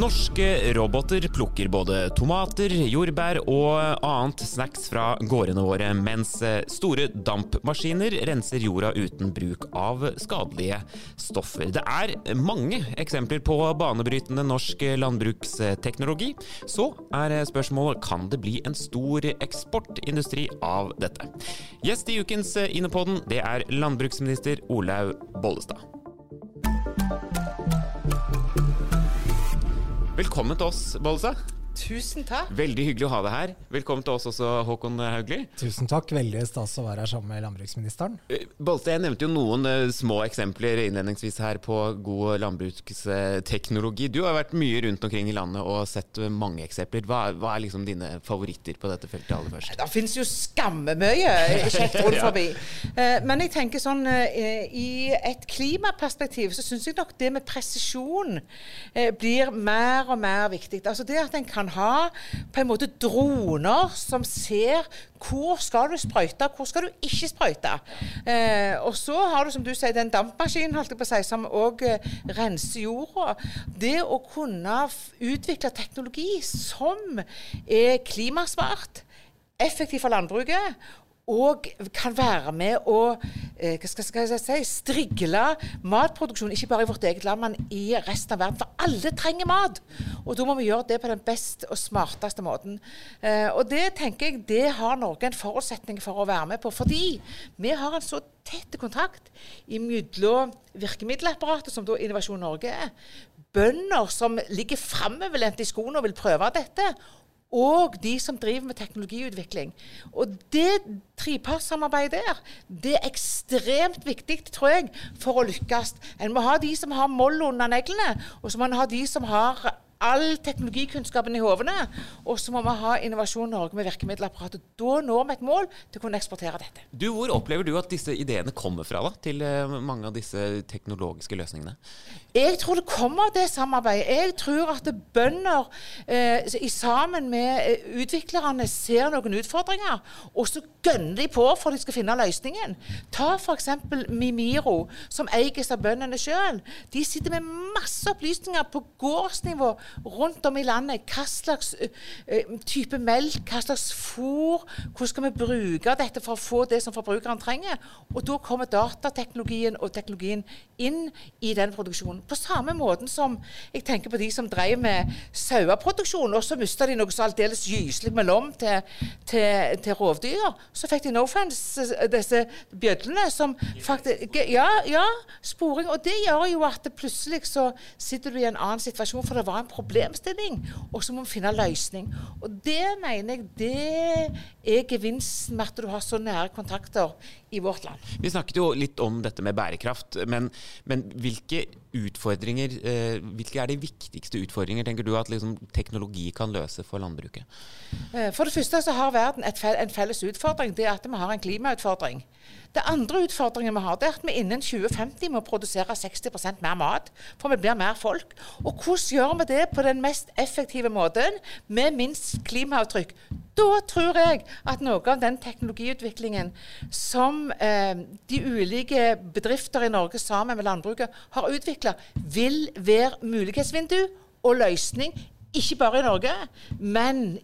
Norske roboter plukker både tomater, jordbær og annet snacks fra gårdene våre, mens store dampmaskiner renser jorda uten bruk av skadelige stoffer. Det er mange eksempler på banebrytende norsk landbruksteknologi. Så er spørsmålet kan det bli en stor eksportindustri av dette. Gjest i ukens Innepodden, det er landbruksminister Olaug Bollestad. Velkommen til oss, Bollestad. Tusen takk. Veldig hyggelig å ha deg her. Velkommen til oss også, Håkon Haugli. Tusen takk. Veldig stas å være her sammen med landbruksministeren. Bolte, jeg nevnte jo noen uh, små eksempler innledningsvis her på god landbruksteknologi. Du har vært mye rundt omkring i landet og sett mange eksempler. Hva, hva er liksom dine favoritter på dette feltet aller først? Det finnes jo skammemye kjekt rundt forbi. Uh, men jeg tenker sånn uh, i et klimaperspektiv så syns jeg nok det med presisjon blir mer og mer viktig. Altså det at en kan ha på en måte droner som ser hvor skal du sprøyte, hvor skal du ikke sprøyte. Eh, og så har du som du sier, den dampmaskinen holdt jeg på å si, som òg eh, renser jorda. Det å kunne utvikle teknologi som er klimasmart, effektiv for landbruket, og kan være med å eh, hva skal, jeg si, strigle matproduksjon, ikke bare i vårt eget land, men i resten av verden. For alle trenger mat. Og da må vi gjøre det på den best og smarteste måten. Eh, og det tenker jeg det har Norge en forutsetning for å være med på. Fordi vi har en så tett kontakt mellom virkemiddelapparatet, som da Innovasjon Norge er, bønder som ligger framoverlent i skoene og vil prøve dette, og de som driver med teknologiutvikling. Og det trepartssamarbeidet der, det er ekstremt viktig, tror jeg, for å lykkes. En må ha de som har moll under neglene, og så må en ha de som har all teknologikunnskapen i hovene. Og så må vi ha Innovasjon Norge med virkemiddelapparatet. Da når vi et mål til å kunne eksportere dette. Du, Hvor opplever du at disse ideene kommer fra, da, til uh, mange av disse teknologiske løsningene? Jeg tror det kommer av det samarbeidet. Jeg tror at bønder eh, sammen med eh, utviklerne ser noen utfordringer, og så gønner de på for de skal finne løsningen. Ta f.eks. Mimiro, som eies av bøndene sjøl. De sitter med masse opplysninger på gårdsnivå rundt om i landet. Hva slags type melk, hva slags fôr, hvordan skal vi bruke dette for å få det som forbrukeren trenger? Og da kommer datateknologien og teknologien inn i den produksjonen. På samme måten som jeg tenker på de som drev med saueproduksjon, og så mista de noe så aldeles gyselig med lom til, til, til rovdyr. Så fikk de no disse bjødlene, som faktisk Ja, ja, sporing. Og det gjør jo at plutselig så sitter du i en annen situasjon, for det var en problemstilling, og så må vi finne løsning. Og det mener jeg det er gevinsten med at du har så nære kontakter i vårt land. Vi snakket jo litt om dette med bærekraft, men, men hvilke utfordringer, eh, hvilke er de viktigste utfordringer tenker du at liksom, teknologi kan løse for landbruket? Eh, for det første så har verden en felles utfordring. Det er at vi har en klimautfordring. Det andre utfordringen vi har, det er at vi innen 2050 må produsere 60% mer mat. For vi blir mer folk. Og hvordan gjør vi det på den mest effektive måten med minst klimaavtrykk? Da tror jeg at noe av den teknologiutviklingen som eh, de ulike bedrifter i Norge sammen med landbruket har utvikla, vil være mulighetsvindu og løsning ikke bare i Norge, men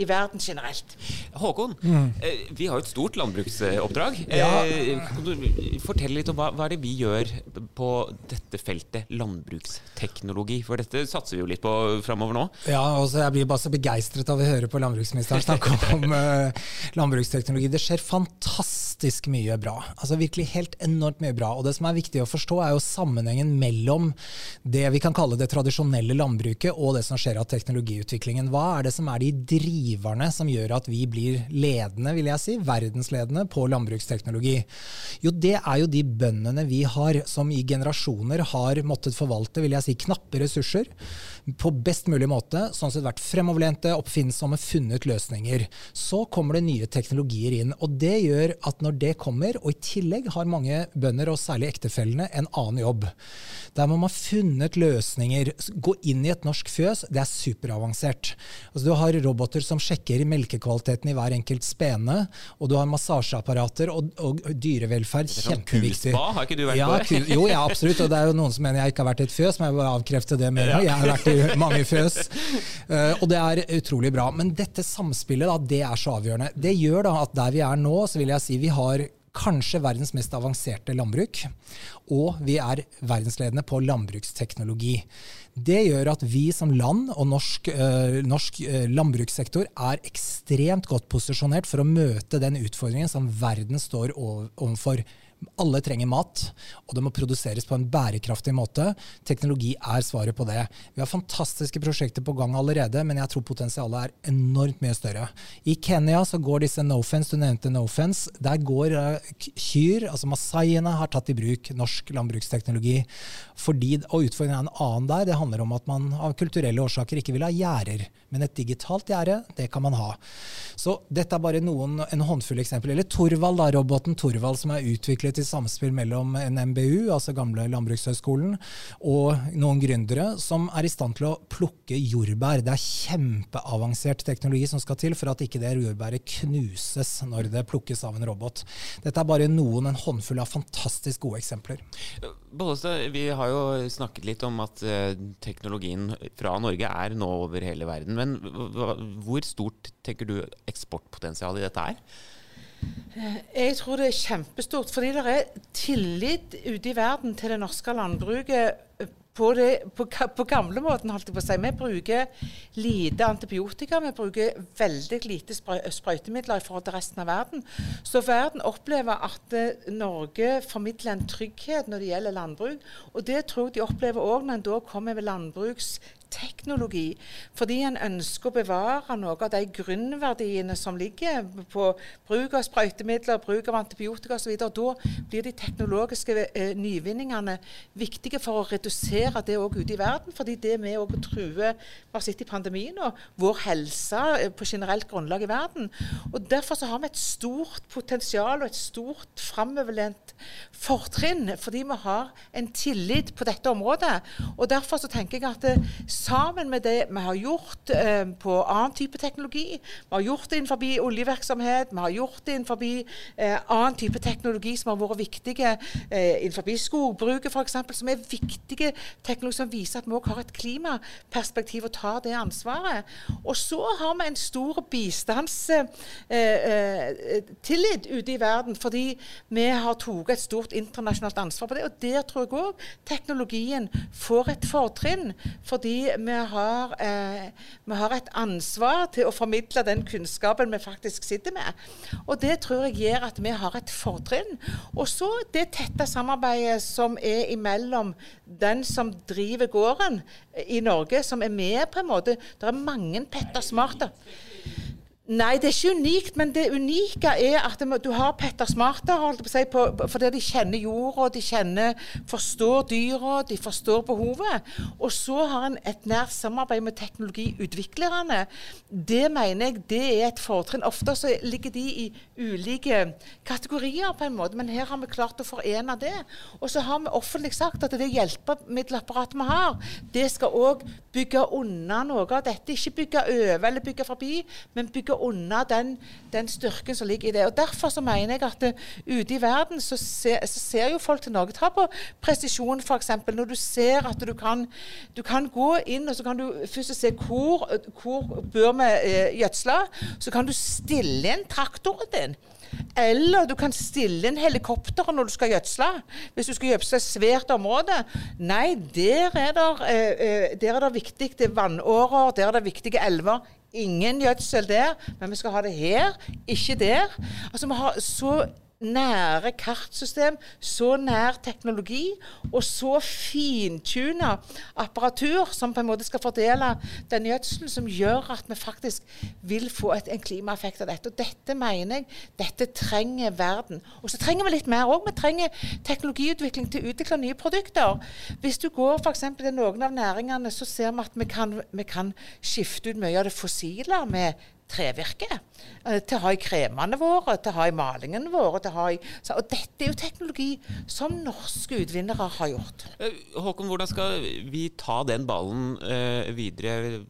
i verden generelt. Håkon, mm. vi har jo et stort landbruksoppdrag. Ja. Fortell kan du fortelle litt om hva, hva er det vi gjør på dette feltet, landbruksteknologi? For dette satser vi jo litt på framover nå. Ja, også jeg blir bare så begeistret av å høre på landbruksministeren snakke om uh, landbruksteknologi. Det skjer fantastisk mye bra. Altså virkelig helt enormt mye bra. Og det som er viktig å forstå, er jo sammenhengen mellom det vi kan kalle det tradisjonelle landbruket og det som skjer av teknologiutviklingen. Hva er det som er de driverne som gjør at vi blir ledende, vil jeg si, verdensledende på landbruksteknologi? Jo, det er jo de bøndene vi har, som i generasjoner har måttet forvalte vil jeg si, knappe ressurser på best mulig måte, sånn sett vært fremoverlente, oppfinnsomme, funnet løsninger. Så kommer det nye teknologier inn. og Det gjør at når det kommer, og i tillegg har mange bønder, og særlig ektefellene, en annen jobb. Der må man ha funnet løsninger. Gå inn i et norsk fjøs, det er superavansert. Altså, du har roboter som sjekker melkekvaliteten i hver enkelt spene, og du har massasjeapparater og, og dyrevelferd. er Kjempeviktig. Kuspa, har ikke du vært ja, på jo, ja, absolutt. Og det er jo noen som mener jeg ikke har vært i et fjøs, men jeg bare avkrefte det med en gang. Jeg har vært i mange fjøs. Eh, og det er utrolig bra. Men dette samspillet, da, det er så avgjørende. Det gjør da at der vi er nå, så vil jeg si vi har kanskje verdens mest avanserte landbruk. Og vi er verdensledende på landbruksteknologi. Det gjør at vi som land og norsk, øh, norsk øh, landbrukssektor er ekstremt godt posisjonert for å møte den utfordringen som verden står overfor. Alle trenger mat, og det må produseres på en bærekraftig måte. Teknologi er svaret på det. Vi har fantastiske prosjekter på gang allerede, men jeg tror potensialet er enormt mye større. I Kenya så går disse Nofence, du nevnte Nofence, der går eh, kyr, altså masaiene har tatt i bruk norsk landbruksteknologi. Fordi, og utfordringen er en annen der. Det handler om at man av kulturelle årsaker ikke vil ha gjerder. Men et digitalt gjerde, det kan man ha. Så dette er bare noen, en håndfull eksempler. Eller Torvald, da, roboten Torvald som er utviklet i samspill mellom en MBU, altså gamle Landbrukshøgskolen, og noen gründere som er i stand til å plukke jordbær. Det er kjempeavansert teknologi som skal til for at ikke det jordbæret knuses når det plukkes av en robot. Dette er bare noen, en håndfull av fantastisk gode eksempler. Bollestad, vi har jo snakket litt om at eh, teknologien fra Norge er nå over hele verden. Men hvor stort tenker du eksportpotensialet i dette er? Jeg tror det er kjempestort, fordi det er tillit ute i verden til det norske landbruket på, det, på, på gamlemåten, holdt jeg på å si. Vi bruker lite antibiotika, vi bruker veldig lite sprøy- sprøytemidler i forhold til resten av verden. Så verden opplever at eh, Norge formidler en trygghet når det gjelder landbruk. Og det tror jeg de opplever òg når en da kommer med landbruksteknologi. Fordi en ønsker å bevare noe av de grunnverdiene som ligger på bruk av sprøytemidler, bruk av antibiotika osv. Da blir de teknologiske eh, nyvinningene viktige for å redusere det òg ute i verden. Fordi det med å true vi har sett i pandemien og vår helse eh, på generelt grunnlag i verden. Og Derfor så har vi et stort potensial og et stort framoverlent fortrinn, fordi vi har en tillit på dette området. Og Derfor så tenker jeg at eh, sammen med det vi har gjort eh, på annen type teknologi, vi har gjort det innenfor oljevirksomhet, vi har gjort det innenfor eh, annen type teknologi som har vært viktige eh, innenfor skogbruket f.eks., som er viktige teknologi som viser at vi også har et klimaperspektiv og tar det ansvaret. Og så har vi en stor bistandstillit eh, ute i verden, fordi vi har tatt et stort internasjonalt ansvar på det. Og der tror jeg òg teknologien får et fortrinn, fordi vi har, eh, vi har et ansvar til å formidle den kunnskapen vi faktisk sitter med. Og det tror jeg gjør at vi har et fortrinn. Og så det tette samarbeidet som er imellom den som driver gården i Norge, som er med på en måte Det er mange Petter Smarte. Nei, det er ikke unikt, men det unike er at det du har Petter Smarter, si, fordi de kjenner jorda, de kjenner, forstår dyra, de forstår behovet. Og så har en et nært samarbeid med teknologiutviklerne. Det mener jeg det er et fortrinn. Ofte så ligger de i ulike kategorier, på en måte, men her har vi klart å forene det. Og så har vi offentlig sagt at det hjelpemiddelapparatet vi har, det skal òg bygge unna noe av dette. Ikke bygge over eller bygge forbi, men bygge unna den, den styrken som ligger i det. Og Derfor så mener jeg at uh, ute i verden så ser, så ser jo folk til Norge. Ta på presisjon f.eks. Når du ser at du kan, du kan gå inn og så kan du først se hvor, hvor bør vi eh, gjødsle. Så kan du stille inn traktoren din. Eller du kan stille inn helikopter når du skal gjødsle. Hvis du skal gjødsle et svært område. Nei, der er det, eh, eh, der det viktig det er vannårer, der er det viktige elver. Ingen gjødsel der, men vi skal ha det her, ikke der. Altså Vi har så nære kartsystem, så nær teknologi og så fintuna apparatur som på en måte skal fordele den gjødselen, som gjør at vi faktisk vil få et, en klimaeffekt av dette. Og dette mener jeg dette trenger verden. Og så trenger vi litt mer òg. Vi trenger teknologiutvikling til å utvikle nye produkter. Hvis du går f.eks. til noen av næringene, så ser vi at vi kan, vi kan skifte ut mye av det fossile med trevirke. Eh, til å ha i kremene våre, til å ha i malingen våre. til å ha i, og dette er jo teknologi som norske utvinnere har gjort. Eh, Håkon, hvordan skal vi ta den ballen eh, videre?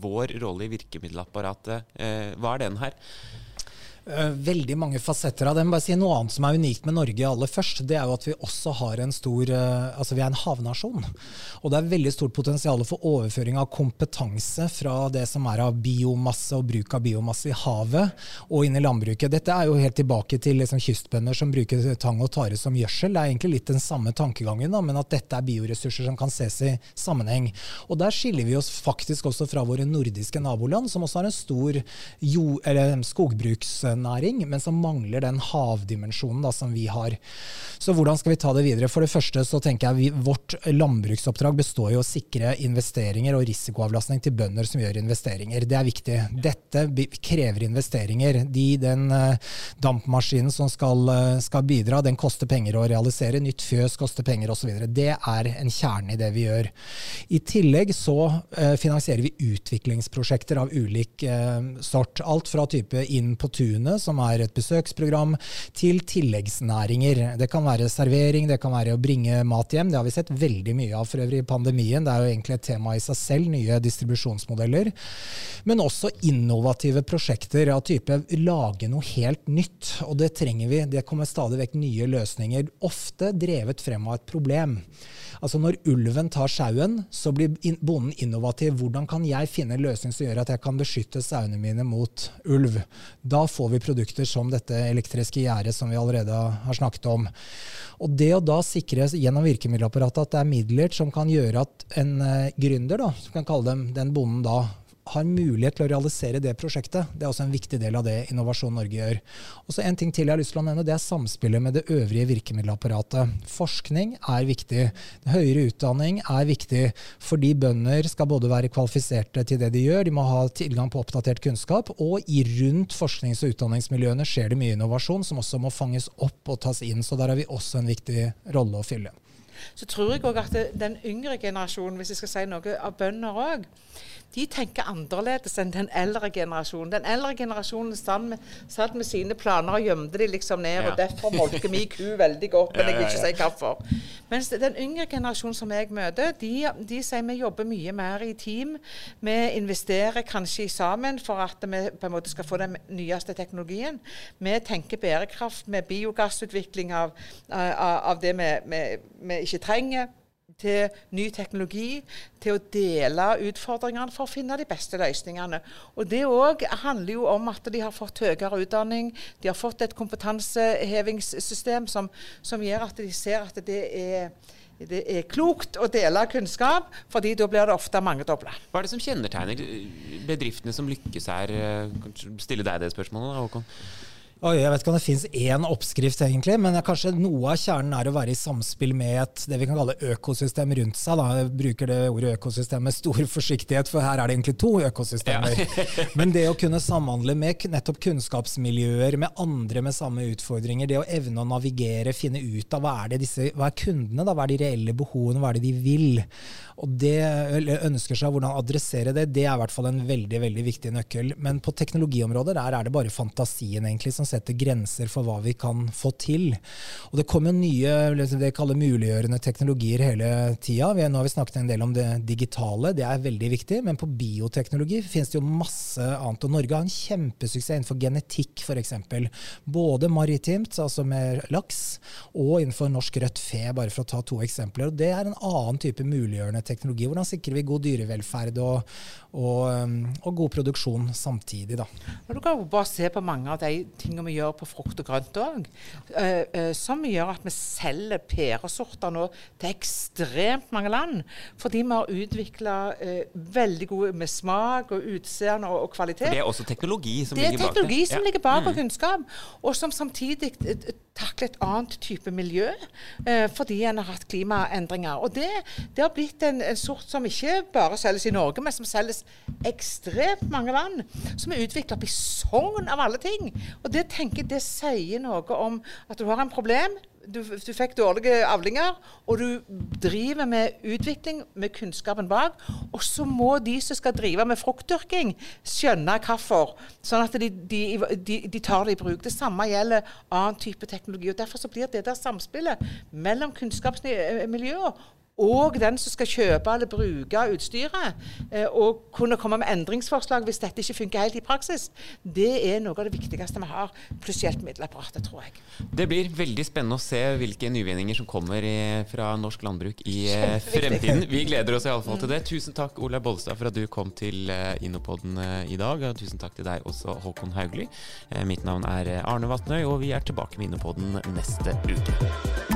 Vår rolle i virkemiddelapparatet, hva er den her? Eh, veldig mange fasetter av dem. Bare si Noe annet som er unikt med Norge aller først, det er jo at vi også har en stor eh, Altså vi er en havnasjon. Og det er veldig stort potensial for overføring av kompetanse fra det som er av biomasse og bruk av biomasse i havet og inn i landbruket. Dette er jo helt tilbake til liksom kystbønder som bruker tang og tare som gjødsel. Det er egentlig litt den samme tankegangen, da, men at dette er bioressurser som kan ses i sammenheng. Og der skiller vi oss faktisk også fra våre nordiske naboland, som også har en stor jo, skogbruks næring, men som mangler den havdimensjonen da, som vi har. Så hvordan skal vi ta det videre? For det første så tenker jeg vi, Vårt landbruksoppdrag består i å sikre investeringer og risikoavlastning til bønder som gjør investeringer. Det er viktig. Dette krever investeringer. De, den uh, dampmaskinen som skal, uh, skal, bidra, den koster penger å realisere. Nytt fjøs koster penger osv. Det er en kjerne i det vi gjør. I tillegg så uh, finansierer vi utviklingsprosjekter av ulik sort. Alt fra type inn på tunet kommune, som er et besøksprogram, til tilleggsnæringer. Det kan være servering, det kan være å bringe mat hjem. Det har vi sett veldig mye av for øvrig i pandemien. Det er jo egentlig et tema i seg selv, nye distribusjonsmodeller. Men også innovative prosjekter av type lage noe helt nytt. Og det trenger vi. Det kommer stadig vekk nye løsninger, ofte drevet frem av et problem. Altså Når ulven tar sauen, så blir bonden innovativ. Hvordan kan jeg finne en løsning som gjør at jeg kan beskytte sauene mine mot ulv? Da får vi produkter som dette elektriske gjerdet som vi allerede har snakket om. Og Det å da sikre gjennom virkemiddelapparatet at det er midler som kan gjøre at en uh, gründer, da, som kan kalle dem den bonden da, har mulighet til å realisere det prosjektet. Det er også en viktig del av det Innovasjon Norge gjør. Og så En ting til jeg har lyst til å nevne, det er samspillet med det øvrige virkemiddelapparatet. Forskning er viktig. Høyere utdanning er viktig fordi bønder skal både være kvalifiserte til det de gjør, de må ha tilgang på oppdatert kunnskap, og i rundt forsknings- og utdanningsmiljøene skjer det mye innovasjon som også må fanges opp og tas inn. Så der har vi også en viktig rolle å fylle. Så tror jeg òg at den yngre generasjonen, hvis jeg skal si noe av bønder òg, de tenker annerledes enn den eldre generasjonen. Den eldre generasjonen satt med, satt med sine planer og gjemte de liksom ned. Ja. og Derfor molker min ku veldig godt, men jeg vil ikke si hvorfor. Mens den yngre generasjonen som jeg møter, de, de sier vi jobber mye mer i team. Vi investerer kanskje sammen for at vi på en måte skal få den nyeste teknologien. Vi tenker bærekraft med biogassutvikling av, av, av det vi ikke trenger til ny teknologi, til å dele utfordringene for å finne de beste løsningene. Og Det òg handler jo om at de har fått høyere utdanning, de har fått et kompetansehevingssystem som, som gjør at de ser at det er det er klokt å dele kunnskap, fordi da blir det ofte mangedobla. Hva er det som kjennetegner bedriftene som lykkes her? Stille deg det spørsmålet, Håkon? Oi, jeg vet ikke om det finnes én oppskrift, egentlig, men kanskje noe av kjernen er å være i samspill med et det vi kan kalle økosystem rundt seg. Da. Jeg bruker det ordet økosystem med stor forsiktighet, for her er det egentlig to økosystemer. Ja. men det å kunne samhandle med nettopp kunnskapsmiljøer, med andre med samme utfordringer, det å evne å navigere, finne ut av hva er, det disse, hva er kundene, da, hva er de reelle behovene, hva er det de vil? Og det ønsker seg hvordan adressere det, det er i hvert fall en veldig veldig viktig nøkkel. Men på teknologiområdet der er det bare fantasien egentlig som setter grenser for hva vi kan få til. Og det kommer nye det kaller muliggjørende teknologier hele tida. Nå har vi snakket en del om det digitale, det er veldig viktig. Men på bioteknologi finnes det jo masse annet. Og Norge har en kjempesuksess innenfor genetikk f.eks. Både maritimt, altså med laks, og innenfor norsk rødt fe, bare for å ta to eksempler. Og Det er en annen type muliggjørende teknologi. Hvordan sikrer vi god dyrevelferd og, og, um, og god produksjon samtidig? Da. Du kan jo bare se på mange av de tingene vi gjør på frukt og grønt òg, uh, uh, som gjør at vi selger pæresorter nå til ekstremt mange land. Fordi vi har utvikla uh, veldig gode med smak og utseende og, og, kvalitet. For det er også teknologi som ligger bak det? Det er teknologi som ligger bak og mm. kunnskap, og som samtidig takler et annet type miljø fordi en har hatt klimaendringer. Og det, det har blitt en, en, sort som ikke bare selges i Norge, men som selges ekstremt mange land. Som er utvikla i Sogn, av alle ting. Og det tenker det sier noe om at du har en problem, du, du fikk dårlige avlinger, og du driver med utvikling med kunnskapen bak. Og så må de som skal drive med fruktdyrking, skjønne hvorfor, sånn at de, de, de, de, tar det i bruk. Det samme gjelder annen type teknologi. og Derfor så blir det der samspillet mellom kunnskapsmiljøer og den som skal kjøpe eller bruke utstyret, eh, og kunne komme med endringsforslag hvis dette ikke funker helt i praksis, det er noe av det viktigste vi har, pluss hjelpemiddelapparatet, tror jeg. Det blir veldig spennende å se hvilke nyvinninger som kommer fra norsk landbruk i eh, fremtiden. Vi gleder oss iallfall til det. Tusen takk, Ola Bollestad, for at du kom til uh, Innopoden i dag. Og tusen takk til deg også, Håkon Haugli. mitt navn er Arne Vatnøy, og vi er tilbake med Innopoden neste uke.